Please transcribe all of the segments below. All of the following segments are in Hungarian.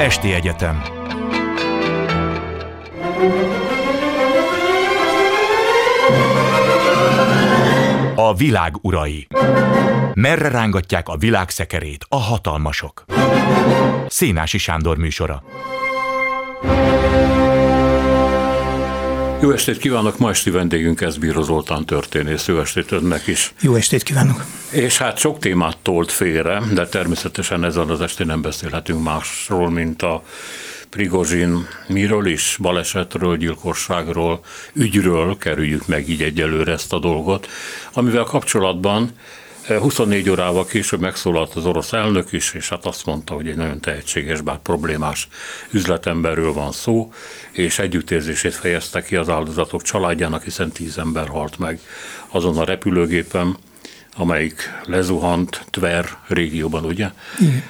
Esti Egyetem. A világ urai. Merre rángatják a világ szekerét a hatalmasok? Szénási Sándor műsora Jó estét kívánok, ma esti vendégünk ez Bíró Zoltán történész. Jó estét önnek is. Jó estét kívánok. És hát sok témát tolt félre, de természetesen ezen az estén nem beszélhetünk másról, mint a Prigozsin miről is, balesetről, gyilkosságról, ügyről, kerüljük meg így egyelőre ezt a dolgot, amivel kapcsolatban 24 eh, órával később megszólalt az orosz elnök is, és hát azt mondta, hogy egy nagyon tehetséges, bár problémás üzletemberről van szó, és együttérzését fejezte ki az áldozatok családjának, hiszen tíz ember halt meg azon a repülőgépen, amelyik lezuhant Tver régióban, ugye? Igen.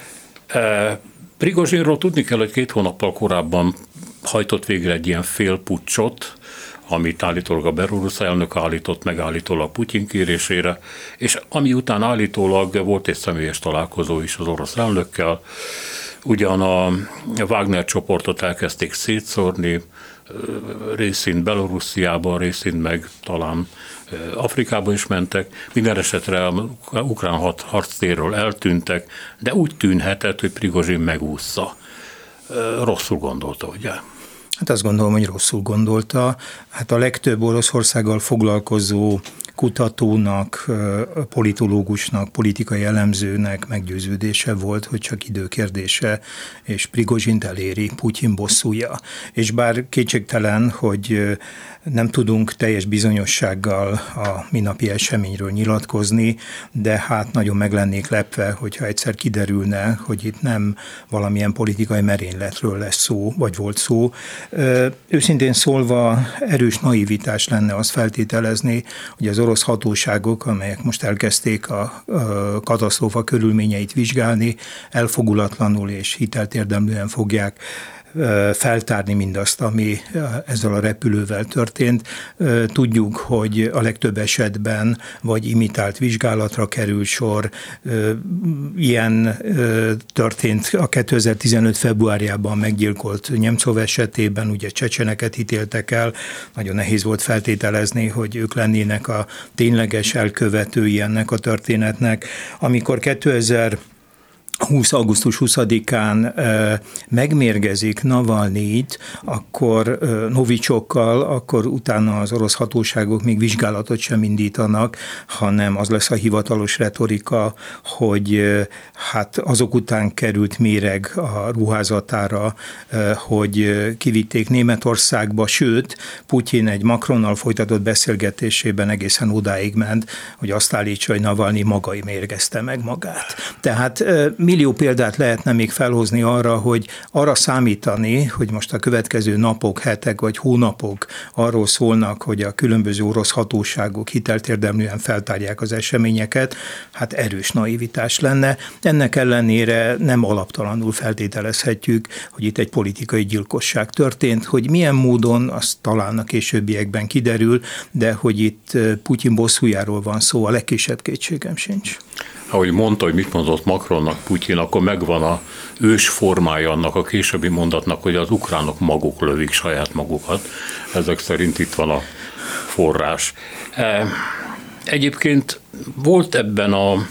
Eh, Prigozsinról tudni kell, hogy két hónappal korábban hajtott végre egy ilyen félpucsot, amit állítólag a Berurusz elnök állított meg Putyin kérésére, és ami után állítólag volt egy személyes találkozó is az orosz elnökkel, ugyan a Wagner csoportot elkezdték szétszórni, részint Belorussziában, részint meg talán Afrikába is mentek, minden esetre a ukrán harctérről eltűntek, de úgy tűnhetett, hogy Prigozsin megúszza. Rosszul gondolta, ugye? Hát azt gondolom, hogy rosszul gondolta. Hát a legtöbb Oroszországgal foglalkozó kutatónak, politológusnak, politikai elemzőnek meggyőződése volt, hogy csak időkérdése, és Prigozsint eléri Putyin bosszúja. És bár kétségtelen, hogy nem tudunk teljes bizonyossággal a minapi eseményről nyilatkozni, de hát nagyon meg lennék lepve, hogyha egyszer kiderülne, hogy itt nem valamilyen politikai merényletről lesz szó, vagy volt szó. Őszintén szólva erős naivitás lenne azt feltételezni, hogy az orosz hatóságok, amelyek most elkezdték a katasztrófa körülményeit vizsgálni, elfogulatlanul és hitelt érdemlően fogják feltárni mindazt, ami ezzel a repülővel történt. Tudjuk, hogy a legtöbb esetben vagy imitált vizsgálatra kerül sor. Ilyen történt a 2015. februárjában meggyilkolt Nyemcov esetében, ugye csecseneket ítéltek el. Nagyon nehéz volt feltételezni, hogy ők lennének a tényleges elkövetői ennek a történetnek. Amikor 2000 20. augusztus 20-án megmérgezik Navalnyit, akkor Novicsokkal, akkor utána az orosz hatóságok még vizsgálatot sem indítanak, hanem az lesz a hivatalos retorika, hogy hát azok után került méreg a ruházatára, hogy kivitték Németországba, sőt, Putyin egy Macronnal folytatott beszélgetésében egészen odáig ment, hogy azt állítsa, hogy Navalnyi maga mérgezte meg magát. Tehát millió példát lehetne még felhozni arra, hogy arra számítani, hogy most a következő napok, hetek vagy hónapok arról szólnak, hogy a különböző orosz hatóságok hitelt érdemlően feltárják az eseményeket, hát erős naivitás lenne. Ennek ellenére nem alaptalanul feltételezhetjük, hogy itt egy politikai gyilkosság történt, hogy milyen módon, az talán a későbbiekben kiderül, de hogy itt Putyin bosszújáról van szó, a legkisebb kétségem sincs ahogy mondta, hogy mit mondott Macronnak Putyin, akkor megvan a ős formája annak a későbbi mondatnak, hogy az ukránok maguk lövik saját magukat. Ezek szerint itt van a forrás. E, egyébként volt ebben a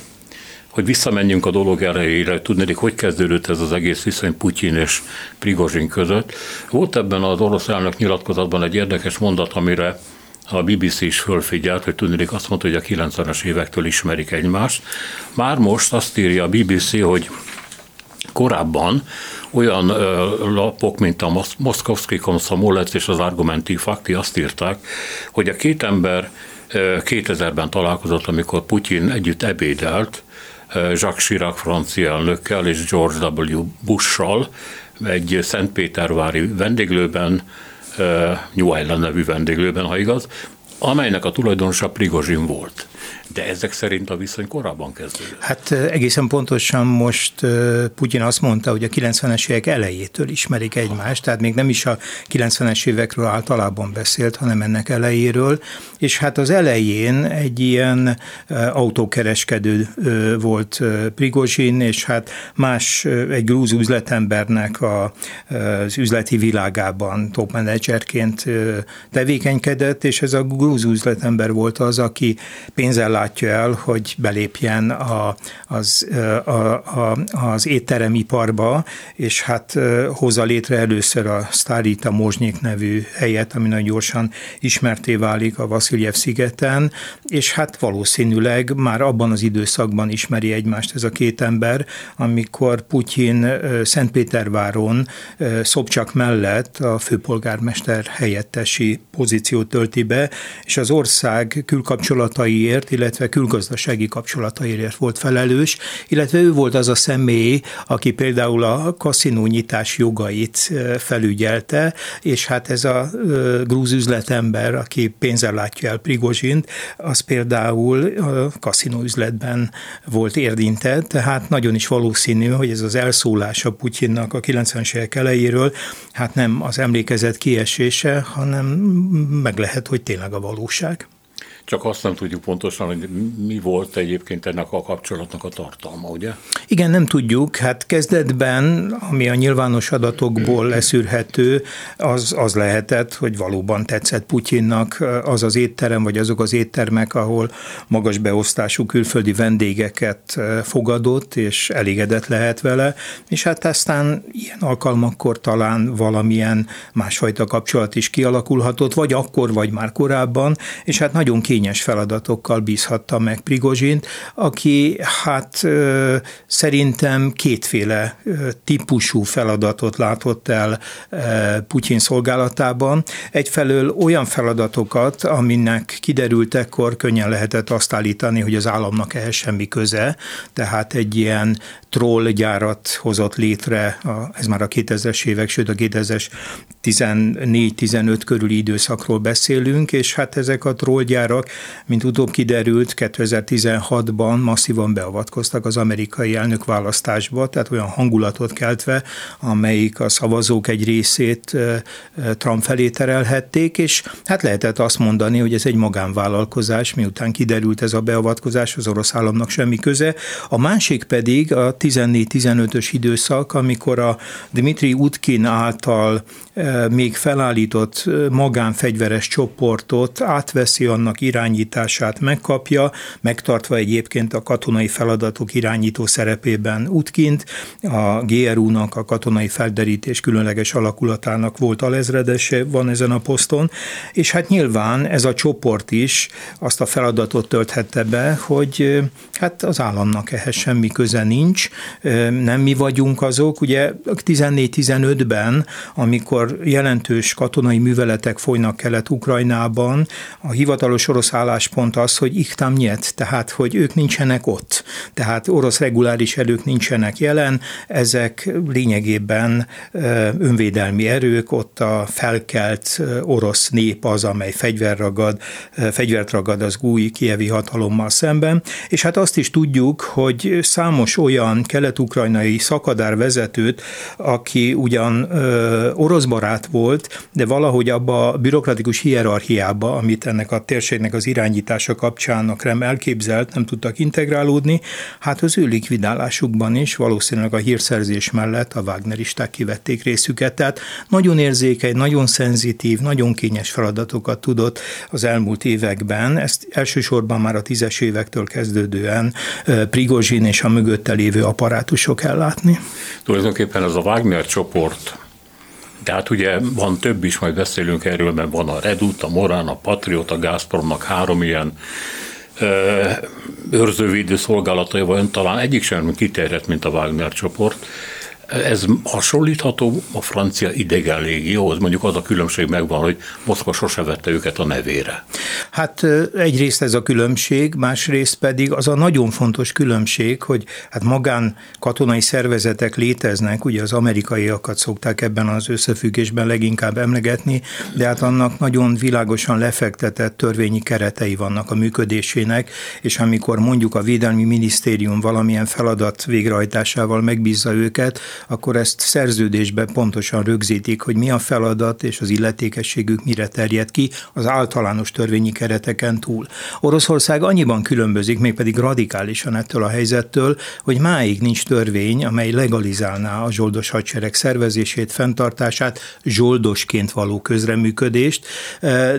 hogy visszamenjünk a dolog erejére, tudnék, hogy kezdődött ez az egész viszony Putyin és Prigozsin között. Volt ebben az orosz elnök nyilatkozatban egy érdekes mondat, amire a BBC is fölfigyelt, hogy tudnék azt mondta, hogy a 90-es évektől ismerik egymást. Már most azt írja a BBC, hogy korábban olyan lapok, mint a Moszkovszki Komszomolec és az Argumenti Fakti azt írták, hogy a két ember 2000-ben találkozott, amikor Putyin együtt ebédelt, Jacques Chirac francia elnökkel és George W. Bush-sal egy Szentpétervári vendéglőben New Island nevű vendéglőben, ha igaz, amelynek a tulajdonosa Prigozsin volt. De ezek szerint a viszony korábban kezdődött. Hát egészen pontosan most Putyin azt mondta, hogy a 90-es évek elejétől ismerik egymást, tehát még nem is a 90-es évekről általában beszélt, hanem ennek elejéről, és hát az elején egy ilyen autókereskedő volt Prigozsin, és hát más egy grúz üzletembernek a, az üzleti világában top menedzserként tevékenykedett, és ez a grúz üzletember volt az, aki pénzzel látja el, hogy belépjen a, az, a, a, az étteremiparba, és hát hozza létre először a Starita Mozsnyik nevű helyet, ami nagyon gyorsan ismerté válik a Vasiljev szigeten, és hát valószínűleg már abban az időszakban ismeri egymást ez a két ember, amikor Putyin Szentpéterváron Szobcsak mellett a főpolgármester helyettesi pozíciót tölti be, és az ország külkapcsolataiért, illetve külgazdasági kapcsolataiért volt felelős, illetve ő volt az a személy, aki például a kaszinó nyitás jogait felügyelte, és hát ez a grúz üzletember, aki pénzzel látja el Prigozsint, az például a kaszinó üzletben volt érintett, tehát nagyon is valószínű, hogy ez az elszólás a Putyinnak a 90-es évek elejéről, hát nem az emlékezet kiesése, hanem meg lehet, hogy tényleg a valóság. Csak azt nem tudjuk pontosan, hogy mi volt egyébként ennek a kapcsolatnak a tartalma, ugye? Igen, nem tudjuk. Hát kezdetben, ami a nyilvános adatokból leszűrhető, az, az lehetett, hogy valóban tetszett Putyinnak az az étterem, vagy azok az éttermek, ahol magas beosztású külföldi vendégeket fogadott, és elégedett lehet vele, és hát aztán ilyen alkalmakkor talán valamilyen másfajta kapcsolat is kialakulhatott, vagy akkor, vagy már korábban, és hát nagyon kényelmes kényes feladatokkal bízhatta meg Prigozsint, aki hát szerintem kétféle típusú feladatot látott el Putyin szolgálatában. Egyfelől olyan feladatokat, aminek kiderült ekkor könnyen lehetett azt állítani, hogy az államnak ehhez semmi köze, tehát egy ilyen trollgyárat hozott létre, ez már a 2000-es évek, sőt a 2000-es 14-15 körüli időszakról beszélünk, és hát ezek a trollgyárak mint utóbb kiderült, 2016-ban masszívan beavatkoztak az amerikai elnökválasztásba, tehát olyan hangulatot keltve, amelyik a szavazók egy részét Trump felé terelhették, és hát lehetett azt mondani, hogy ez egy magánvállalkozás, miután kiderült ez a beavatkozás, az orosz államnak semmi köze. A másik pedig a 14-15-ös időszak, amikor a Dmitri Utkin által még felállított magánfegyveres csoportot átveszi annak irányítását, megkapja, megtartva egyébként a katonai feladatok irányító szerepében útkint. A GRU-nak, a katonai felderítés különleges alakulatának volt alezredese, van ezen a poszton, és hát nyilván ez a csoport is azt a feladatot tölthette be, hogy hát az államnak ehhez semmi köze nincs, nem mi vagyunk azok. Ugye 14-15-ben, amikor jelentős katonai műveletek folynak Kelet-Ukrajnában. A hivatalos orosz álláspont az, hogy iktam nyet, tehát hogy ők nincsenek ott. Tehát orosz reguláris erők nincsenek jelen, ezek lényegében önvédelmi erők, ott a felkelt orosz nép az, amely fegyver ragad, fegyvert ragad az új kievi hatalommal szemben, és hát azt is tudjuk, hogy számos olyan kelet-ukrajnai szakadár vezetőt, aki ugyan orosz barát volt, de valahogy abba a bürokratikus hierarchiába, amit ennek a térségnek az irányítása kapcsán a Krem elképzelt, nem tudtak integrálódni, hát az ő likvidálásukban is valószínűleg a hírszerzés mellett a Wagneristák kivették részüket. Tehát nagyon érzékeny, nagyon szenzitív, nagyon kényes feladatokat tudott az elmúlt években. Ezt elsősorban már a tízes évektől kezdődően Prigozsin és a mögötte lévő apparátusok ellátni. Tulajdonképpen ez a Wagner csoport tehát ugye van több is, majd beszélünk erről, mert van a Redut, a Morán, a Patriot, a Gazpromnak három ilyen őrzővédő szolgálatai van, talán egyik sem kiterjedt, mint a Wagner csoport. Ez hasonlítható a francia idegen légióhoz? Mondjuk az a különbség megvan, hogy Moszkva sose vette őket a nevére. Hát egyrészt ez a különbség, másrészt pedig az a nagyon fontos különbség, hogy hát magán katonai szervezetek léteznek, ugye az amerikaiakat szokták ebben az összefüggésben leginkább emlegetni, de hát annak nagyon világosan lefektetett törvényi keretei vannak a működésének, és amikor mondjuk a Védelmi Minisztérium valamilyen feladat végrehajtásával megbízza őket, akkor ezt szerződésben pontosan rögzítik, hogy mi a feladat és az illetékességük mire terjed ki az általános törvényi kereteken túl. Oroszország annyiban különbözik, mégpedig radikálisan ettől a helyzettől, hogy máig nincs törvény, amely legalizálná a zsoldos hadsereg szervezését, fenntartását, zsoldosként való közreműködést.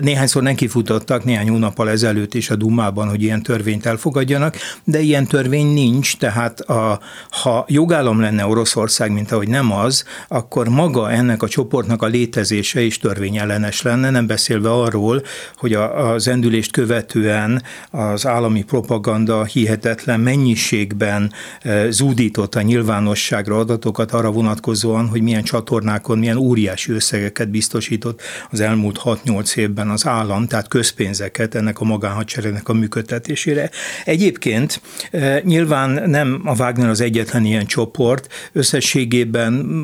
Néhányszor nekifutottak néhány hónappal ezelőtt is a Dumában, hogy ilyen törvényt elfogadjanak, de ilyen törvény nincs, tehát a, ha jogállam lenne Oroszország, mint ahogy nem az, akkor maga ennek a csoportnak a létezése is törvényellenes lenne, nem beszélve arról, hogy a, az endülést követően az állami propaganda hihetetlen mennyiségben e, zúdított a nyilvánosságra adatokat arra vonatkozóan, hogy milyen csatornákon, milyen óriási összegeket biztosított az elmúlt 6-8 évben az állam, tehát közpénzeket ennek a magánhadseregnek a működtetésére. Egyébként e, nyilván nem a Wagner az egyetlen ilyen csoport, összességében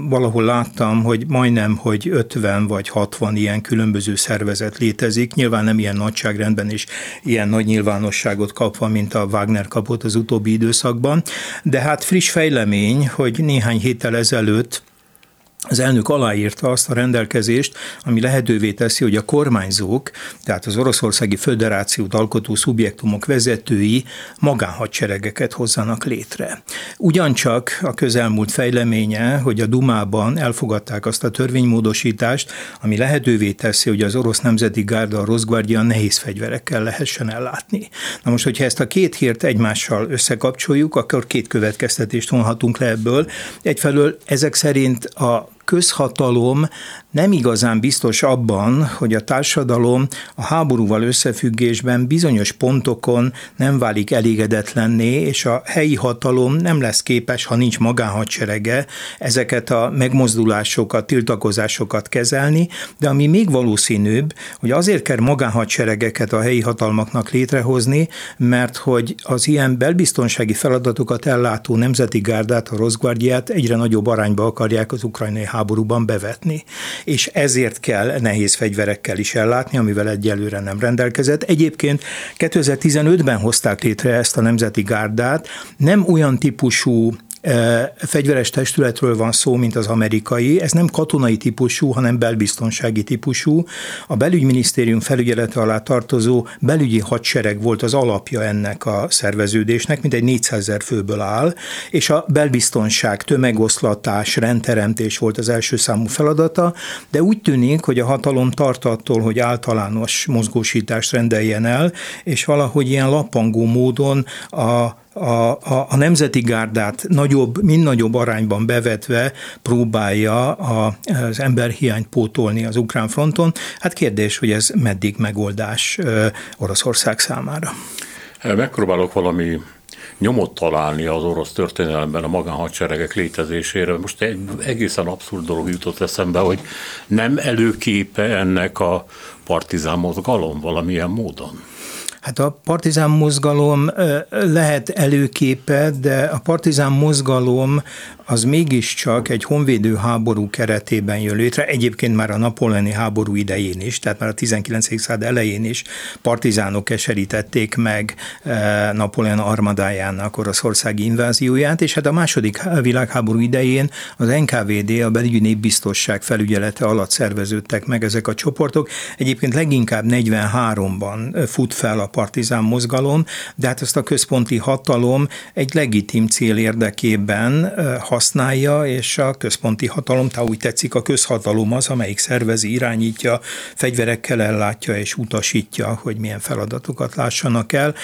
valahol láttam, hogy majdnem, hogy 50 vagy 60 ilyen különböző szervezet létezik, nyilván nem ilyen nagyságrendben és ilyen nagy nyilvánosságot kapva, mint a Wagner kapott az utóbbi időszakban, de hát friss fejlemény, hogy néhány héttel ezelőtt az elnök aláírta azt a rendelkezést, ami lehetővé teszi, hogy a kormányzók, tehát az Oroszországi Föderációt alkotó szubjektumok vezetői magánhadseregeket hozzanak létre. Ugyancsak a közelmúlt fejleménye, hogy a Dumában elfogadták azt a törvénymódosítást, ami lehetővé teszi, hogy az orosz nemzeti gárda, a Rosgvardia nehéz fegyverekkel lehessen ellátni. Na most, hogyha ezt a két hírt egymással összekapcsoljuk, akkor két következtetést vonhatunk le ebből. Egyfelől ezek szerint a közhatalom nem igazán biztos abban, hogy a társadalom a háborúval összefüggésben bizonyos pontokon nem válik elégedetlenné, és a helyi hatalom nem lesz képes, ha nincs magánhadserege, ezeket a megmozdulásokat, tiltakozásokat kezelni, de ami még valószínűbb, hogy azért kell magánhadseregeket a helyi hatalmaknak létrehozni, mert hogy az ilyen belbiztonsági feladatokat ellátó nemzeti gárdát, a Rosgvardiát egyre nagyobb arányba akarják az ukrajnai háborúban bevetni és ezért kell nehéz fegyverekkel is ellátni, amivel egyelőre nem rendelkezett. Egyébként 2015-ben hozták létre ezt a Nemzeti Gárdát, nem olyan típusú fegyveres testületről van szó, mint az amerikai. Ez nem katonai típusú, hanem belbiztonsági típusú. A belügyminisztérium felügyelete alá tartozó belügyi hadsereg volt az alapja ennek a szerveződésnek, mint egy 400 ezer főből áll, és a belbiztonság, tömegoszlatás, rendteremtés volt az első számú feladata, de úgy tűnik, hogy a hatalom tart attól, hogy általános mozgósítást rendeljen el, és valahogy ilyen lappangó módon a a, a, a nemzeti gárdát nagyobb, mind nagyobb arányban bevetve próbálja a, az emberhiányt pótolni az ukrán fronton. Hát kérdés, hogy ez meddig megoldás Oroszország számára. Megpróbálok valami nyomot találni az orosz történelemben a magánhadseregek létezésére. Most egy egészen abszurd dolog jutott eszembe, hogy nem előképe ennek a partizán mozgalom valamilyen módon. Hát a partizán mozgalom lehet előképe, de a partizán mozgalom az mégiscsak egy honvédő háború keretében jön létre, egyébként már a napoleoni háború idején is, tehát már a 19. század elején is partizánok keserítették meg Napóleon armadájának oroszországi invázióját, és hát a második világháború idején az NKVD, a belügyi népbiztosság felügyelete alatt szerveződtek meg ezek a csoportok. Egyébként leginkább 43-ban fut fel a partizán mozgalom, de hát ezt a központi hatalom egy legitim cél érdekében használja, és a központi hatalom, tehát úgy tetszik, a közhatalom az, amelyik szervezi, irányítja, fegyverekkel ellátja és utasítja, hogy milyen feladatokat lássanak el.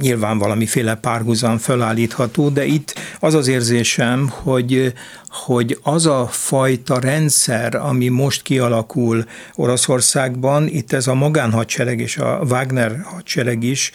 Nyilván valamiféle párhuzam felállítható, de itt az az érzésem, hogy hogy az a fajta rendszer, ami most kialakul Oroszországban, itt ez a magánhadsereg és a Wagner hadsereg is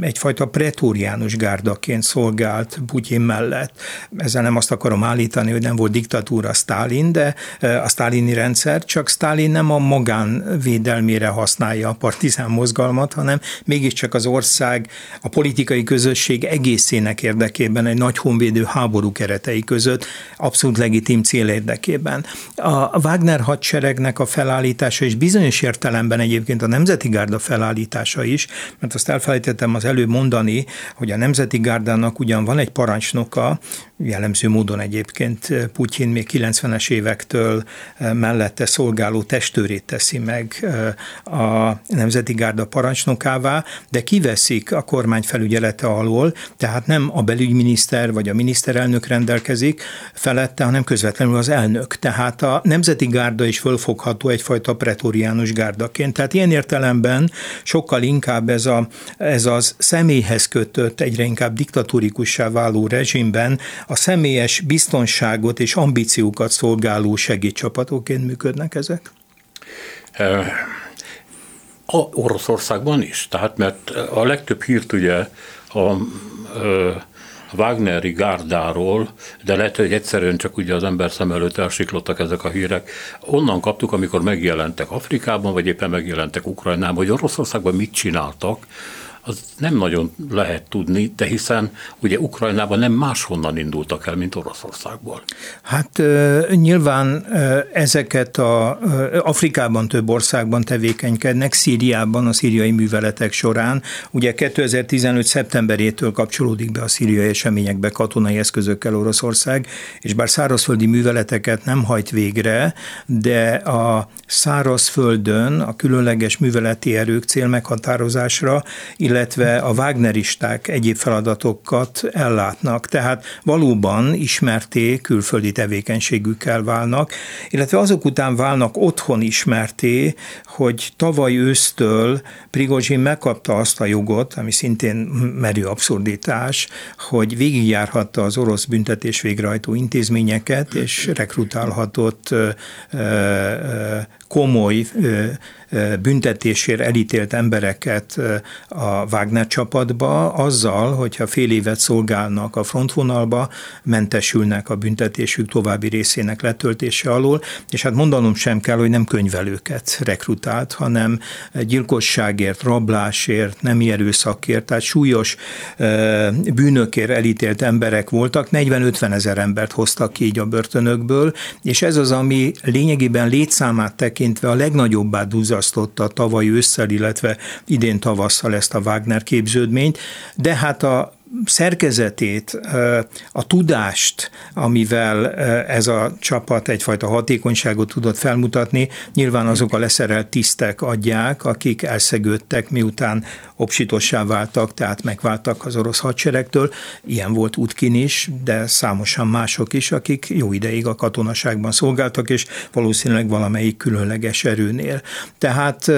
egyfajta pretóriánus gárdaként szolgált Putyin mellett. Ezzel nem azt akarom állítani, hogy nem volt diktatúra Stalin, de a sztálini rendszer, csak Stalin nem a magánvédelmére használja a partizán mozgalmat, hanem mégiscsak az ország, a politikai közösség egészének érdekében egy nagy honvédő háború keretei között abszolút legitim cél érdekében. A Wagner hadseregnek a felállítása és bizonyos értelemben egyébként a Nemzeti Gárda felállítása is, mert azt elfelejtettem az előbb mondani, hogy a Nemzeti Gárdának ugyan van egy parancsnoka, jellemző módon egyébként Putyin még 90-es évektől mellette szolgáló testőrét teszi meg a Nemzeti Gárda parancsnokává, de kiveszik a kormány felügyelete alól, tehát nem a belügyminiszter vagy a miniszterelnök rendelkezik felette, hanem közvetlenül az elnök. Tehát a Nemzeti Gárda is fölfogható egyfajta pretoriánus gárdaként. Tehát ilyen értelemben sokkal inkább ez, a, ez az személyhez kötött, egyre inkább diktatórikussá váló rezsimben a személyes biztonságot és ambíciókat szolgáló segédcsapatokként működnek ezek? A Oroszországban is, tehát mert a legtöbb hírt ugye a, a Wagneri gárdáról, de lehet, hogy egyszerűen csak ugye az ember szem előtt elsiklottak ezek a hírek. Onnan kaptuk, amikor megjelentek Afrikában, vagy éppen megjelentek Ukrajnában, hogy Oroszországban mit csináltak, az nem nagyon lehet tudni, de hiszen ugye Ukrajnában nem máshonnan indultak el, mint Oroszországból. Hát nyilván ezeket a Afrikában több országban tevékenykednek, Szíriában a szíriai műveletek során. Ugye 2015. szeptemberétől kapcsolódik be a szíriai eseményekbe katonai eszközökkel Oroszország, és bár szárazföldi műveleteket nem hajt végre, de a szárazföldön a különleges műveleti erők célmeghatározásra, illetve illetve a Wagneristák egyéb feladatokat ellátnak. Tehát valóban ismerté külföldi tevékenységükkel válnak, illetve azok után válnak otthon ismerté, hogy tavaly ősztől Prigozsin megkapta azt a jogot, ami szintén merő abszurditás, hogy végigjárhatta az orosz büntetés végrehajtó intézményeket, és rekrutálhatott komoly büntetésért elítélt embereket a Wagner csapatba, azzal, hogyha fél évet szolgálnak a frontvonalba, mentesülnek a büntetésük további részének letöltése alól, és hát mondanom sem kell, hogy nem könyvelőket rekrutált, hanem gyilkosságért, rablásért, nem erőszakért, tehát súlyos bűnökért elítélt emberek voltak, 40-50 ezer embert hoztak ki így a börtönökből, és ez az, ami lényegében létszámát tekintve a legnagyobbá duzzasztotta tavaly ősszel, illetve idén tavasszal ezt a Wagner képződményt, de hát a szerkezetét, a tudást, amivel ez a csapat egyfajta hatékonyságot tudott felmutatni, nyilván azok a leszerelt tisztek adják, akik elszegődtek, miután obsitossá váltak, tehát megváltak az orosz hadseregtől. Ilyen volt Utkin is, de számosan mások is, akik jó ideig a katonaságban szolgáltak, és valószínűleg valamelyik különleges erőnél. Tehát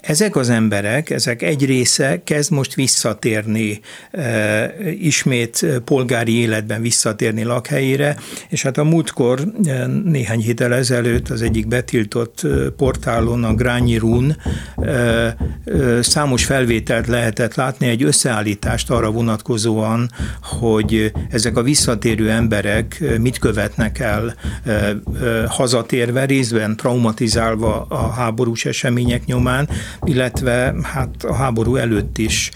ezek az emberek, ezek egy része kezd most visszatérni, e, ismét polgári életben visszatérni lakhelyére, és hát a múltkor e, néhány héttel ezelőtt az egyik betiltott e, portálon, a Grányi Run számos felvételt lehetett látni, egy összeállítást arra vonatkozóan, hogy ezek a visszatérő emberek mit követnek el hazatérve, részben traumatizálva a háborús események nyomán, illetve hát a háború előtt is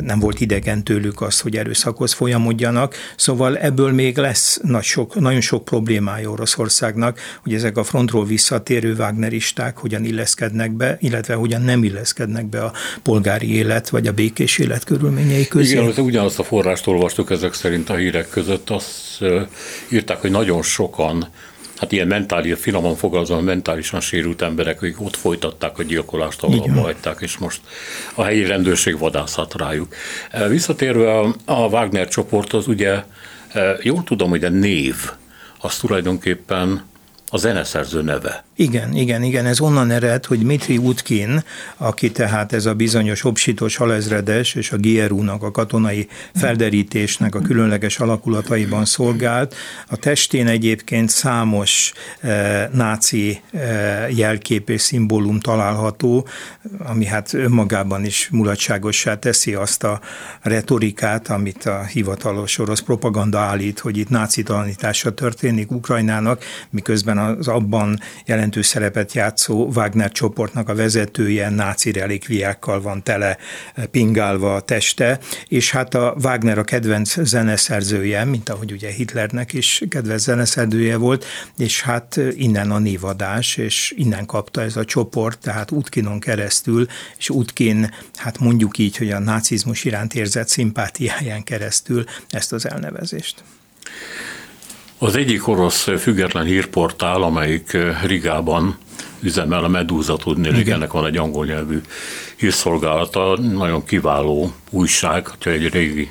nem volt idegen tőlük az, hogy erőszakhoz folyamodjanak, szóval ebből még lesz nagy sok, nagyon sok problémája Oroszországnak, hogy ezek a frontról visszatérő Wagneristák hogyan illeszkednek be, illetve hogyan nem illeszkednek be a polgári élet vagy a békés élet körülményei közé. Igen, ugyanazt a forrást olvastuk ezek szerint a hírek között, azt írták, hogy nagyon sokan hát ilyen mentális, finoman fogalmazva, mentálisan sérült emberek, akik ott folytatták a gyilkolást, ahol abba hagyták, és most a helyi rendőrség vadászhat rájuk. E, visszatérve a, Wagner csoporthoz, ugye e, jól tudom, hogy a név az tulajdonképpen a zeneszerző neve. Igen, igen, igen, ez onnan ered, hogy Dmitri Utkin, aki tehát ez a bizonyos obsitos halezredes és a GRU-nak a katonai felderítésnek a különleges alakulataiban szolgált, a testén egyébként számos e, náci e, jelkép és szimbólum található, ami hát önmagában is mulatságossá teszi azt a retorikát, amit a hivatalos orosz propaganda állít, hogy itt náci tanítása történik Ukrajnának, miközben az abban jelentős szerepet játszó Wagner csoportnak a vezetője náci relikviákkal van tele pingálva a teste, és hát a Wagner a kedvenc zeneszerzője, mint ahogy ugye Hitlernek is kedvenc zeneszerzője volt, és hát innen a névadás, és innen kapta ez a csoport, tehát Utkinon keresztül, és Utkin, hát mondjuk így, hogy a nácizmus iránt érzett szimpátiáján keresztül ezt az elnevezést. Az egyik orosz független hírportál, amelyik eh, Rigában üzemel a Medúza tudni, Igen. ennek van egy angol nyelvű hírszolgálata, nagyon kiváló újság, ha egy régi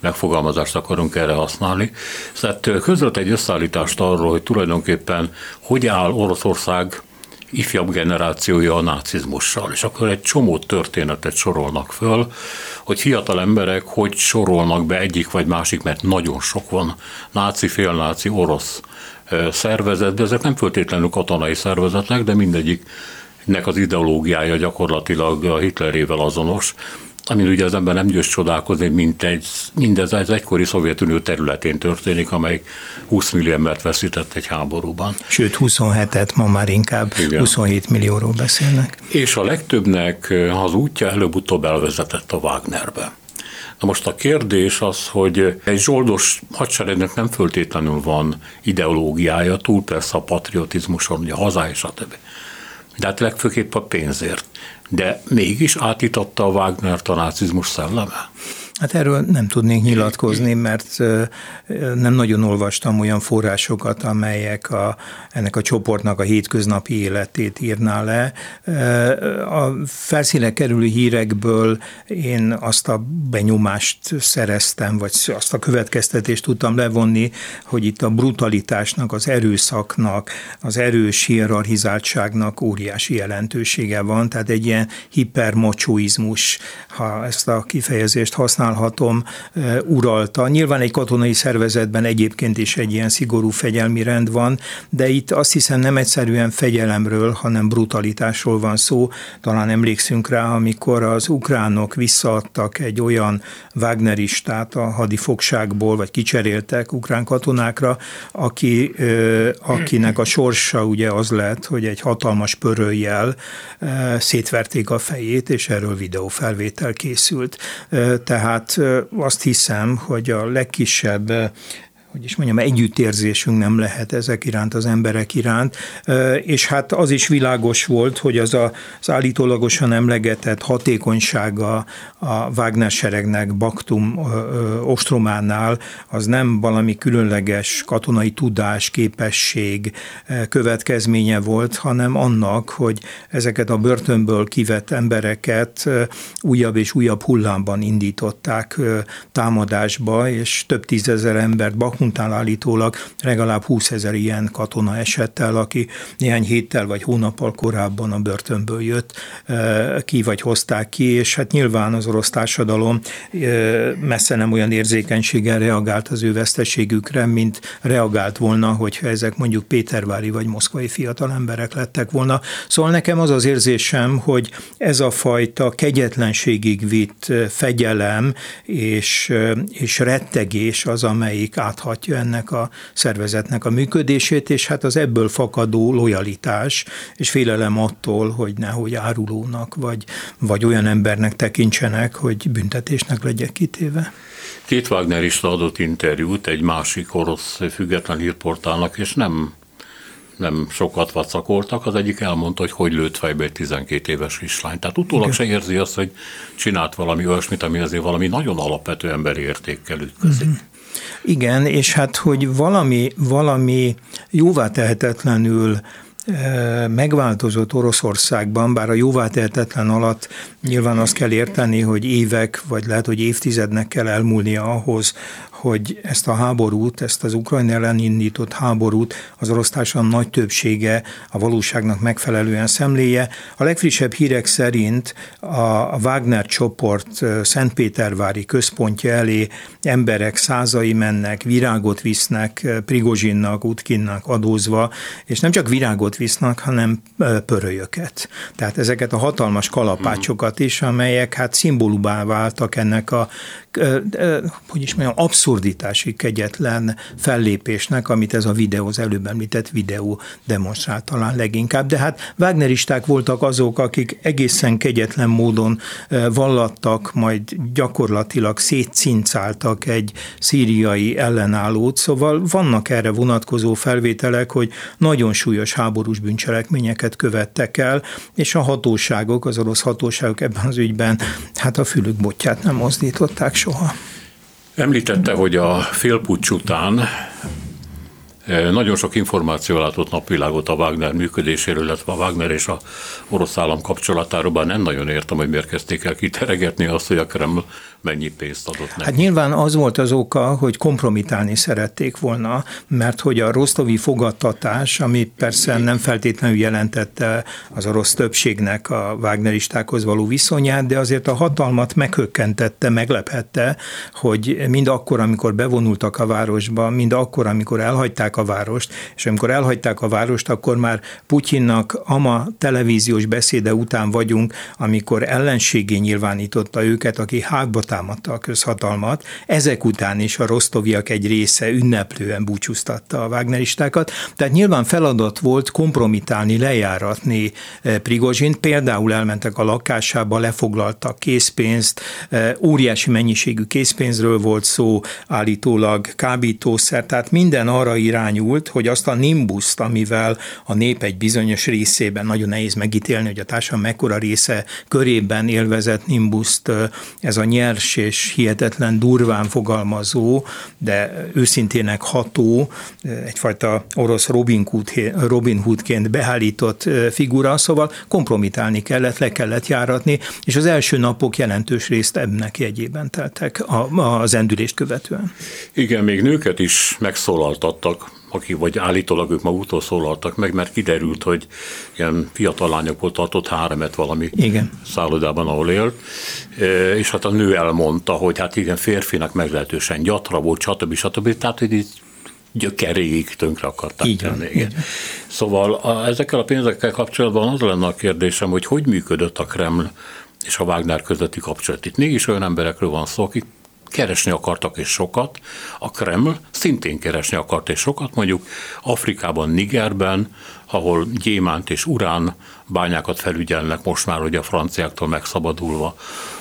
megfogalmazást akarunk erre használni. Tehát eh, közölt egy összeállítást arról, hogy tulajdonképpen hogy áll Oroszország ifjabb generációja a nácizmussal, és akkor egy csomó történetet sorolnak föl, hogy fiatal emberek hogy sorolnak be egyik vagy másik, mert nagyon sok van náci, félnáci, orosz szervezet, de ezek nem föltétlenül katonai szervezetek, de mindegyiknek az ideológiája gyakorlatilag a Hitlerével azonos, amin ugye az ember nem győz csodálkozni, mint egy, mindez az egykori Szovjetunió területén történik, amely 20 millió embert veszített egy háborúban. Sőt, 27-et, ma már inkább Igen. 27 millióról beszélnek. És a legtöbbnek az útja előbb-utóbb elvezetett a Wagnerbe. Na most a kérdés az, hogy egy zsoldos hadseregnek nem föltétlenül van ideológiája, túl persze a patriotizmuson, a hazály, stb. De hát legfőképp a pénzért de mégis átította a Wagner a nácizmus szelleme? Hát erről nem tudnék nyilatkozni, mert nem nagyon olvastam olyan forrásokat, amelyek a, ennek a csoportnak a hétköznapi életét írná le. A felszíne kerülő hírekből én azt a benyomást szereztem, vagy azt a következtetést tudtam levonni, hogy itt a brutalitásnak, az erőszaknak, az erős hierarchizáltságnak óriási jelentősége van, tehát egy ilyen hipermocsóizmus, ha ezt a kifejezést használ használhatom, uralta. Nyilván egy katonai szervezetben egyébként is egy ilyen szigorú fegyelmi rend van, de itt azt hiszem nem egyszerűen fegyelemről, hanem brutalitásról van szó. Talán emlékszünk rá, amikor az ukránok visszaadtak egy olyan Wagneristát a hadifogságból, vagy kicseréltek ukrán katonákra, aki, akinek a sorsa ugye az lett, hogy egy hatalmas pörőjel szétverték a fejét, és erről videófelvétel készült. Tehát tehát azt hiszem, hogy a legkisebb hogy is mondjam, együttérzésünk nem lehet ezek iránt, az emberek iránt, és hát az is világos volt, hogy az a, az állítólagosan emlegetett hatékonysága a Wagner seregnek Baktum ostrománál, az nem valami különleges katonai tudás, képesség következménye volt, hanem annak, hogy ezeket a börtönből kivett embereket újabb és újabb hullámban indították támadásba, és több tízezer embert Baktum Huntál állítólag legalább 20 ezer ilyen katona esett el, aki néhány héttel vagy hónappal korábban a börtönből jött ki, vagy hozták ki, és hát nyilván az orosz társadalom messze nem olyan érzékenységgel reagált az ő veszteségükre, mint reagált volna, hogyha ezek mondjuk pétervári vagy moszkvai fiatal emberek lettek volna. Szóval nekem az az érzésem, hogy ez a fajta kegyetlenségig vitt fegyelem és, és rettegés az, amelyik áthat támogatja ennek a szervezetnek a működését, és hát az ebből fakadó lojalitás és félelem attól, hogy nehogy árulónak vagy, vagy olyan embernek tekintsenek, hogy büntetésnek legyek kitéve. Két is adott interjút egy másik orosz független hírportálnak, és nem nem sokat vacakoltak, az egyik elmondta, hogy hogy lőtt fejbe egy 12 éves kislány. Tehát utólag Igen. se érzi azt, hogy csinált valami olyasmit, ami azért valami nagyon alapvető emberi értékkel ütközik. Mm-hmm. Igen, és hát, hogy valami, valami jóvá tehetetlenül e, megváltozott Oroszországban, bár a jóvá tehetetlen alatt nyilván azt kell érteni, hogy évek, vagy lehet, hogy évtizednek kell elmúlnia ahhoz, hogy ezt a háborút, ezt az Ukrajna ellen indított háborút az orosz társadalom nagy többsége a valóságnak megfelelően szemléje. A legfrissebb hírek szerint a Wagner csoport Szentpétervári központja elé emberek százai mennek, virágot visznek Prigozsinnak, Utkinnak adózva, és nem csak virágot visznek, hanem pörölyöket. Tehát ezeket a hatalmas kalapácsokat is, amelyek hát szimbólumá váltak ennek a hogy is mondjam, abszurditási kegyetlen fellépésnek, amit ez a videó, az előbb említett videó demonstrált talán leginkább. De hát Wagneristák voltak azok, akik egészen kegyetlen módon vallattak, majd gyakorlatilag szétcincáltak egy szíriai ellenállót, szóval vannak erre vonatkozó felvételek, hogy nagyon súlyos háborús bűncselekményeket követtek el, és a hatóságok, az orosz hatóságok ebben az ügyben hát a fülük botját nem mozdították soha. Említette, hogy a félpucs után eh, nagyon sok információ látott napvilágot a Wagner működéséről, illetve a Wagner és a orosz állam kapcsolatáról, bár nem nagyon értem, hogy miért kezdték el kiteregetni azt, hogy a Kreml mennyi pénzt adott neki. Hát nyilván az volt az oka, hogy kompromitálni szerették volna, mert hogy a rostovi fogadtatás, ami persze nem feltétlenül jelentette az orosz többségnek a Wagneristákhoz való viszonyát, de azért a hatalmat meghökkentette, meglephette, hogy mind akkor, amikor bevonultak a városba, mind akkor, amikor elhagyták a várost, és amikor elhagyták a várost, akkor már Putyinnak ama televíziós beszéde után vagyunk, amikor ellenségé nyilvánította őket, aki hágba támadta a közhatalmat. Ezek után is a rosztoviak egy része ünneplően búcsúztatta a Wagneristákat. Tehát nyilván feladat volt kompromitálni, lejáratni eh, Prigozsint. Például elmentek a lakásába, lefoglaltak készpénzt, eh, óriási mennyiségű készpénzről volt szó, állítólag kábítószer, tehát minden arra irányult, hogy azt a nimbuszt, amivel a nép egy bizonyos részében nagyon nehéz megítélni, hogy a társadalom mekkora része körében élvezett nimbuszt eh, ez a nyers nyers és hihetetlen durván fogalmazó, de őszintének ható, egyfajta orosz Robin, Hood, Robin Hoodként beállított figura, szóval kompromitálni kellett, le kellett járatni, és az első napok jelentős részt ennek jegyében teltek az endülést követően. Igen, még nőket is megszólaltattak aki vagy állítólag ők maguktól szólaltak meg, mert kiderült, hogy ilyen fiatal lányokból tartott háremet valami igen. szállodában, ahol élt, e, és hát a nő elmondta, hogy hát igen, férfinak meglehetősen gyatra volt, stb. stb. Tehát, hogy így gyökeréig tönkre akarták így tenni. Igen. Szóval a, ezekkel a pénzekkel kapcsolatban az lenne a kérdésem, hogy hogy működött a Kreml és a Wagner közötti kapcsolat. Itt mégis olyan emberekről van szó, akik keresni akartak és sokat, a Kreml szintén keresni akart és sokat, mondjuk Afrikában, Nigerben, ahol gyémánt és urán bányákat felügyelnek most már, hogy a franciáktól megszabadulva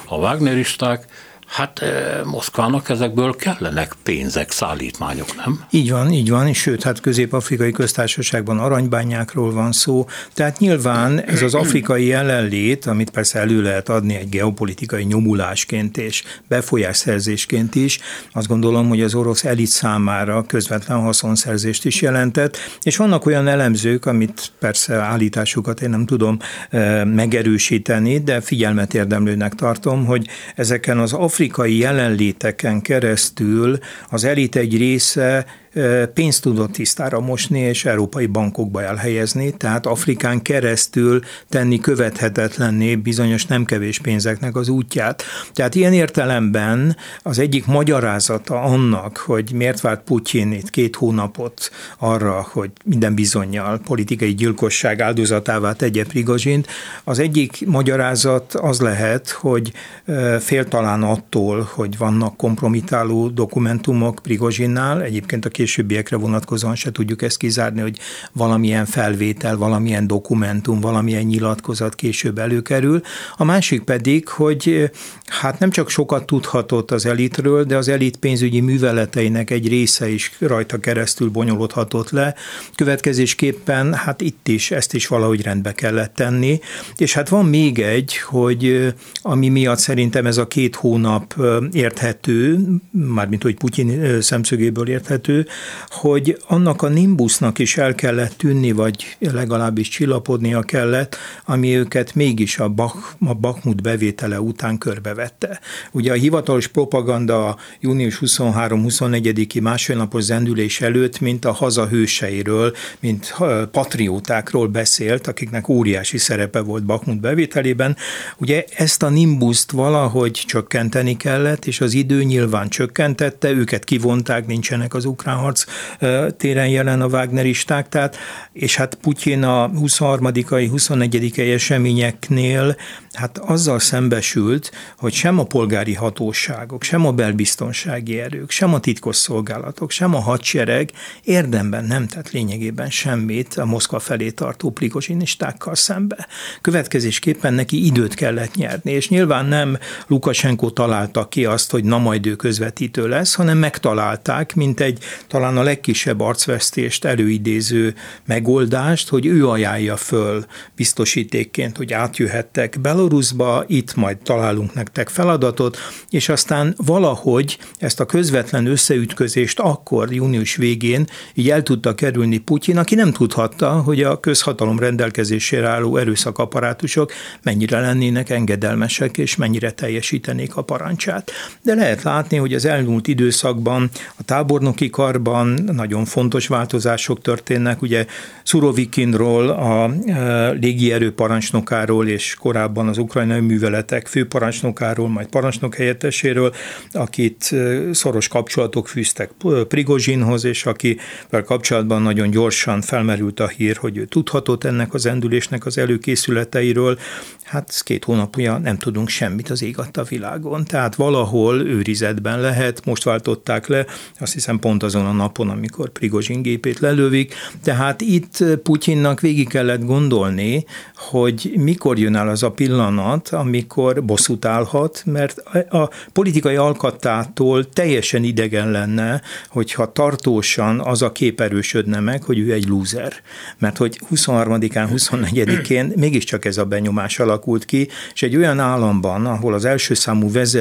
a Wagneristák, Hát eh, Moszkvának ezekből kellenek pénzek, szállítmányok, nem? Így van, így van, és sőt, hát közép-afrikai köztársaságban aranybányákról van szó, tehát nyilván ez az afrikai jelenlét, amit persze elő lehet adni egy geopolitikai nyomulásként és befolyásszerzésként is, azt gondolom, hogy az orosz elit számára közvetlen haszonszerzést is jelentett, és vannak olyan elemzők, amit persze állításukat én nem tudom eh, megerősíteni, de figyelmet érdemlőnek tartom, hogy ezeken az afrikai afrikai jelenléteken keresztül az elit egy része pénzt tudott tisztára mosni és európai bankokba elhelyezni, tehát Afrikán keresztül tenni követhetetlenné bizonyos nem kevés pénzeknek az útját. Tehát ilyen értelemben az egyik magyarázata annak, hogy miért várt Putyin itt két hónapot arra, hogy minden bizonyal politikai gyilkosság áldozatává tegye Prigozsint, az egyik magyarázat az lehet, hogy fél talán attól, hogy vannak kompromitáló dokumentumok Prigozsinnál, egyébként a későbbiekre vonatkozóan se tudjuk ezt kizárni, hogy valamilyen felvétel, valamilyen dokumentum, valamilyen nyilatkozat később előkerül. A másik pedig, hogy hát nem csak sokat tudhatott az elitről, de az elit pénzügyi műveleteinek egy része is rajta keresztül bonyolódhatott le. Következésképpen hát itt is ezt is valahogy rendbe kellett tenni. És hát van még egy, hogy ami miatt szerintem ez a két hónap érthető, mármint hogy Putyin szemszögéből érthető, hogy annak a nimbusznak is el kellett tűnni, vagy legalábbis csillapodnia kellett, ami őket mégis a, Bach, a Bakhmut bevétele után körbevette. Ugye a hivatalos propaganda június 23-24-i másfélnapos zendülés előtt, mint a haza hőseiről, mint patriótákról beszélt, akiknek óriási szerepe volt Bakhmut bevételében. Ugye ezt a nimbuszt valahogy csökkenteni kellett, és az idő nyilván csökkentette, őket kivonták, nincsenek az ukrán harc téren jelen a Wagneristák, tehát, és hát Putyin a 23-ai, 24-ai eseményeknél hát azzal szembesült, hogy sem a polgári hatóságok, sem a belbiztonsági erők, sem a titkosszolgálatok, sem a hadsereg érdemben nem tett lényegében semmit a Moszkva felé tartó prigozsinistákkal szembe. Következésképpen neki időt kellett nyerni, és nyilván nem Lukasenko találta ki azt, hogy na majd ő közvetítő lesz, hanem megtalálták, mint egy talán a legkisebb arcvesztést előidéző megoldást, hogy ő ajánlja föl biztosítékként, hogy átjöhettek Belarusba, itt majd találunk nektek feladatot, és aztán valahogy ezt a közvetlen összeütközést akkor június végén így el tudta kerülni Putyin, aki nem tudhatta, hogy a közhatalom rendelkezésére álló erőszakaparátusok mennyire lennének engedelmesek, és mennyire teljesítenék a parancsát. De lehet látni, hogy az elmúlt időszakban a tábornoki karban nagyon fontos változások történnek. Ugye Szurovikinról, a e, légierő parancsnokáról és korábban az ukrajnai műveletek főparancsnokáról, majd parancsnok helyetteséről, akit e, szoros kapcsolatok fűztek Prigozsinhoz, és akivel kapcsolatban nagyon gyorsan felmerült a hír, hogy ő tudhatott ennek az endülésnek az előkészületeiről. Hát két hónapja nem tudunk semmit az ég a világon. Tehát valahol őrizetben lehet, most váltották le, azt hiszem pont azon a napon, amikor Prigozsin gépét lelövik. Tehát itt Putyinnak végig kellett gondolni, hogy mikor jön el az a pillanat, amikor bosszút állhat, mert a politikai alkattától teljesen idegen lenne, hogyha tartósan az a kép erősödne meg, hogy ő egy lúzer. Mert hogy 23-án, 24-én mégiscsak ez a benyomás alakult ki, és egy olyan államban, ahol az első számú vezető,